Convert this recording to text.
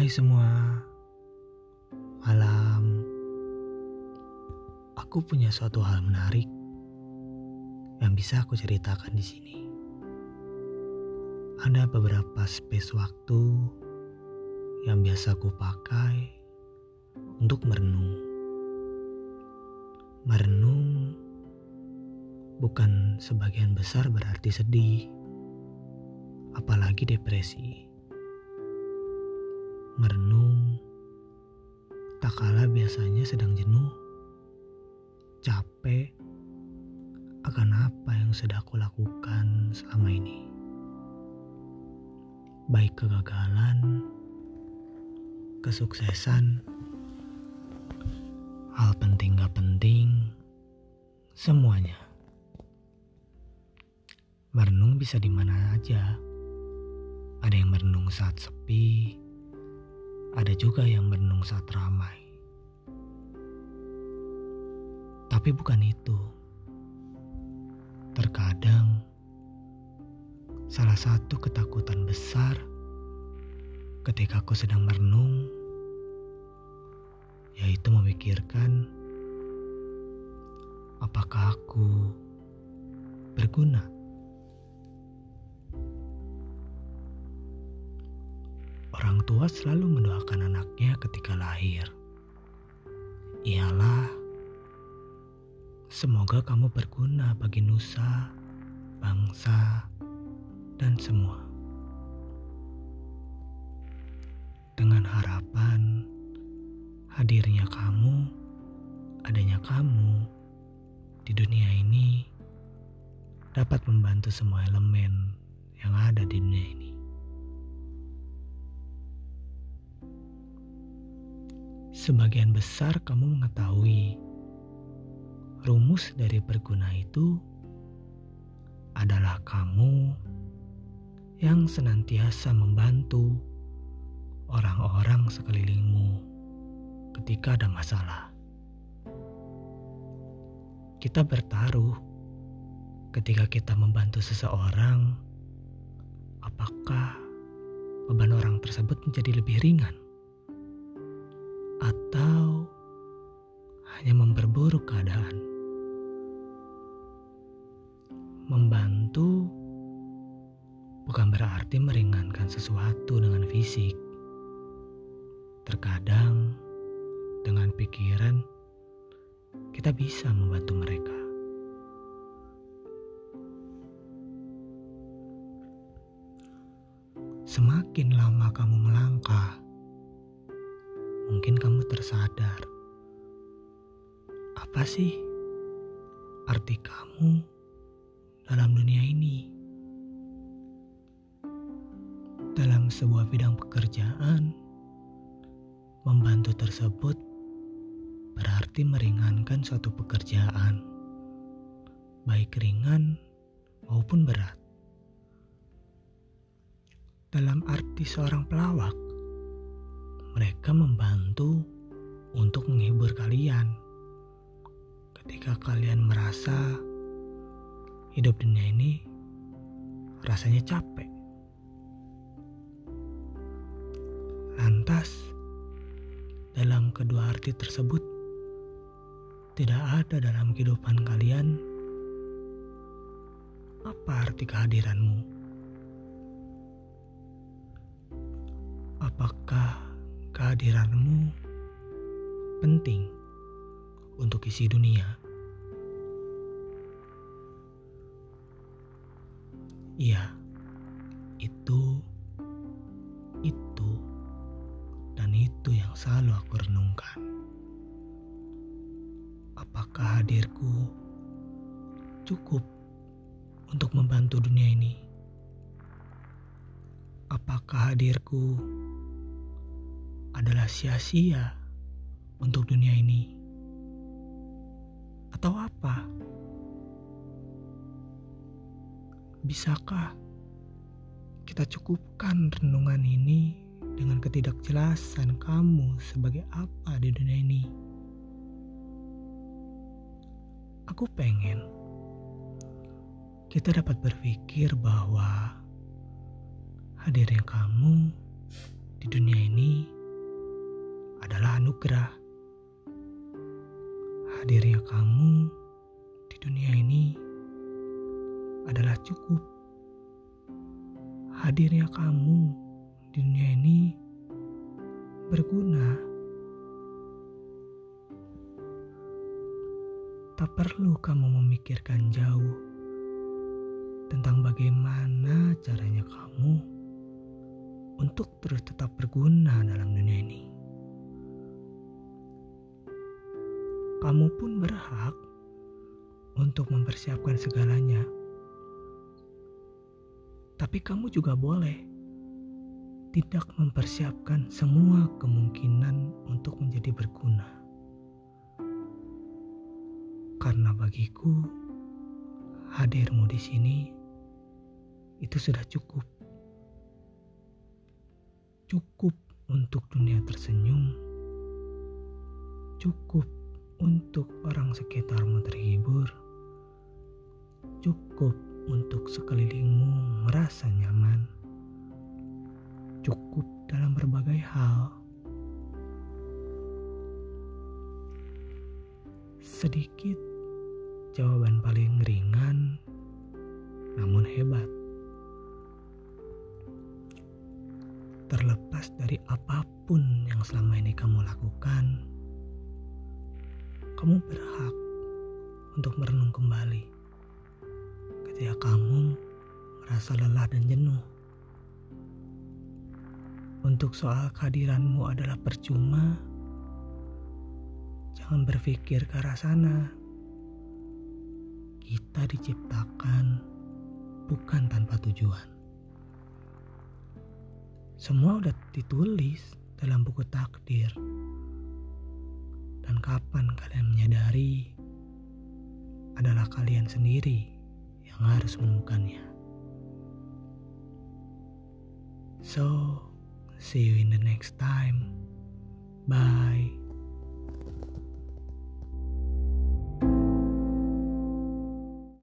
Hai semua, malam. Aku punya suatu hal menarik yang bisa aku ceritakan di sini. Ada beberapa space waktu yang biasa aku pakai untuk merenung. Merenung bukan sebagian besar berarti sedih, apalagi depresi merenung, tak kalah biasanya sedang jenuh, capek akan apa yang sudah aku lakukan selama ini. Baik kegagalan, kesuksesan, hal penting gak penting, semuanya. Merenung bisa di mana aja. Ada yang merenung saat sepi, ada juga yang merenung saat ramai. Tapi bukan itu. Terkadang salah satu ketakutan besar ketika aku sedang merenung yaitu memikirkan apakah aku berguna tua selalu mendoakan anaknya ketika lahir. Ialah, semoga kamu berguna bagi nusa, bangsa, dan semua. Dengan harapan hadirnya kamu, adanya kamu di dunia ini dapat membantu semua elemen yang ada di dunia ini. Sebagian besar kamu mengetahui rumus dari berguna itu adalah kamu yang senantiasa membantu orang-orang sekelilingmu ketika ada masalah. Kita bertaruh ketika kita membantu seseorang, apakah beban orang tersebut menjadi lebih ringan? Atau hanya memperburuk keadaan. Membantu bukan berarti meringankan sesuatu dengan fisik. Terkadang dengan pikiran kita bisa membantu mereka. Semakin lama kamu melangkah, mungkin kamu tersadar. Apa sih arti kamu dalam dunia ini? Dalam sebuah bidang pekerjaan, membantu tersebut berarti meringankan suatu pekerjaan, baik ringan maupun berat. Dalam arti seorang pelawak, mereka membantu untuk menghibur kalian. Ketika kalian merasa hidup dunia ini rasanya capek. Lantas, dalam kedua arti tersebut, tidak ada dalam kehidupan kalian apa arti kehadiranmu? Apakah kehadiranmu penting untuk isi dunia. Iya, itu, itu, dan itu yang selalu aku renungkan. Apakah hadirku cukup untuk membantu dunia ini? Apakah hadirku adalah sia-sia untuk dunia ini? Atau apa? Bisakah kita cukupkan renungan ini dengan ketidakjelasan kamu sebagai apa di dunia ini? Aku pengen kita dapat berpikir bahwa hadirnya kamu di dunia ini adalah anugerah. Hadirnya kamu di dunia ini adalah cukup. Hadirnya kamu di dunia ini berguna. Tak perlu kamu memikirkan jauh tentang bagaimana caranya kamu untuk terus tetap berguna dalam dunia ini. Kamu pun berhak untuk mempersiapkan segalanya, tapi kamu juga boleh tidak mempersiapkan semua kemungkinan untuk menjadi berguna. Karena bagiku, hadirmu di sini itu sudah cukup. Cukup untuk dunia tersenyum. Cukup untuk orang sekitarmu terhibur. Cukup untuk sekelilingmu merasa nyaman. Cukup dalam berbagai hal. Sedikit jawaban paling ringan namun hebat. Terlepas dari apa pun yang selama ini kamu lakukan, kamu berhak untuk merenung kembali ketika kamu merasa lelah dan jenuh. Untuk soal kehadiranmu adalah percuma, jangan berpikir ke arah sana. Kita diciptakan bukan tanpa tujuan. Semua udah ditulis dalam buku takdir. Dan kapan kalian menyadari adalah kalian sendiri yang harus menemukannya. So, see you in the next time. Bye.